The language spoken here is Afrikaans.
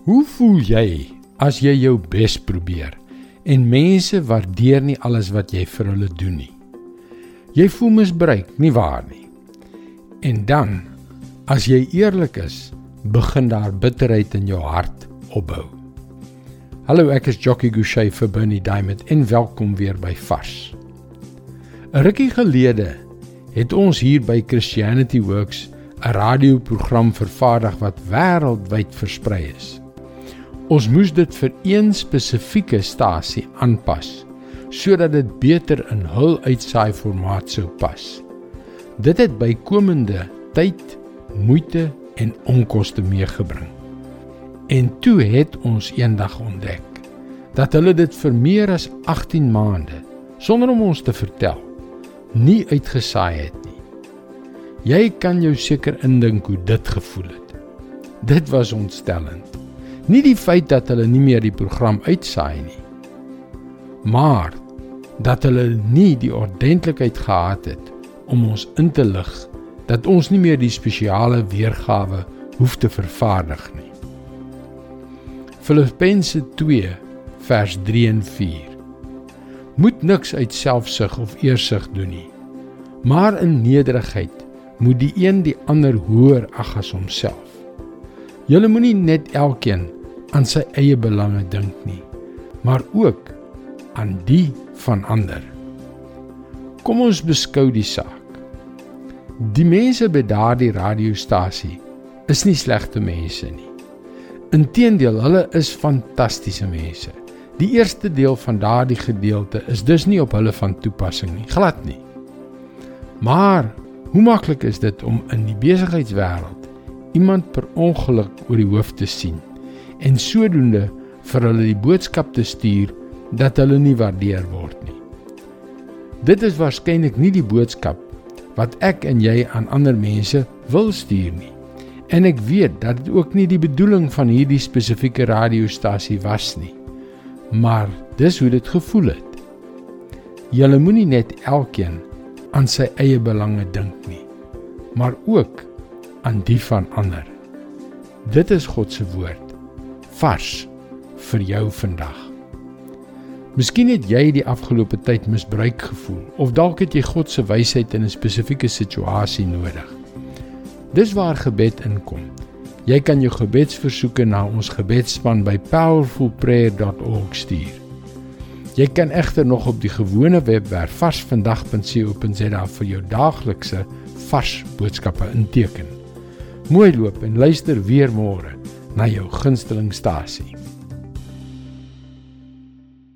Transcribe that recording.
Hoe voel jy as jy jou bes probeer en mense waardeer nie alles wat jy vir hulle doen nie? Jy voel misbruik, nie waar nie? En dan, as jy eerlik is, begin daar bitterheid in jou hart opbou. Hallo, ek is Jockey Gouchee vir Bernie Diamond en welkom weer by Vars. 'n Rukkie gelede het ons hier by Christianity Works 'n radioprogram vervaardig wat wêreldwyd versprei is. Ons moes dit vir een spesifieke stasie aanpas sodat dit beter in hul uitsaai formaat sou pas. Dit het bykomende tyd, moeite en onkoste meegebring. En toe het ons eendag ontdek dat hulle dit vir meer as 18 maande sonder om ons te vertel nie uitgesaai het nie. Jy kan jou seker indink hoe dit gevoel het. Dit was ontstellend. Nie die feit dat hulle nie meer die program uitsaai nie, maar dat hulle nie die ordentlikheid gehad het om ons in te lig dat ons nie meer die spesiale weergawe hoef te vervaardig nie. Filippense 2 vers 3 en 4. Moet niks uit selfsug of eersug doen nie, maar in nederigheid moet die een die ander hoër ag as homself. Julle moenie net elkeen aan sy eie belange dink nie, maar ook aan die van ander. Kom ons beskou die saak. Die mense by daardie radiostasie is nie slegte mense nie. Inteendeel, hulle is fantastiese mense. Die eerste deel van daardie gedeelte is dus nie op hulle van toepassing nie, glad nie. Maar hoe maklik is dit om in die besigheidswêreld iemand per ongeluk oor die hoof te sien en sodoende vir hulle die boodskap te stuur dat hulle nie waardeer word nie. Dit is waarskynlik nie die boodskap wat ek en jy aan ander mense wil stuur nie. En ek weet dat dit ook nie die bedoeling van hierdie spesifieke radiostasie was nie. Maar dis hoe dit gevoel het. Julle moenie net elkeen aan sy eie belange dink nie, maar ook aan die van ander. Dit is God se woord vars vir jou vandag. Miskien het jy die afgelope tyd misbruik gevoel of dalk het jy God se wysheid in 'n spesifieke situasie nodig. Dis waar gebed inkom. Jy kan jou gebedsversoeke na ons gebedsspan by powerfulprayer.org stuur. Jy kan egter nog op die gewone webwerf varsvandag.co.za vir jou daaglikse vars boodskappe inteken. Mooi loop en luister weer môre na jou gunstelingstasie.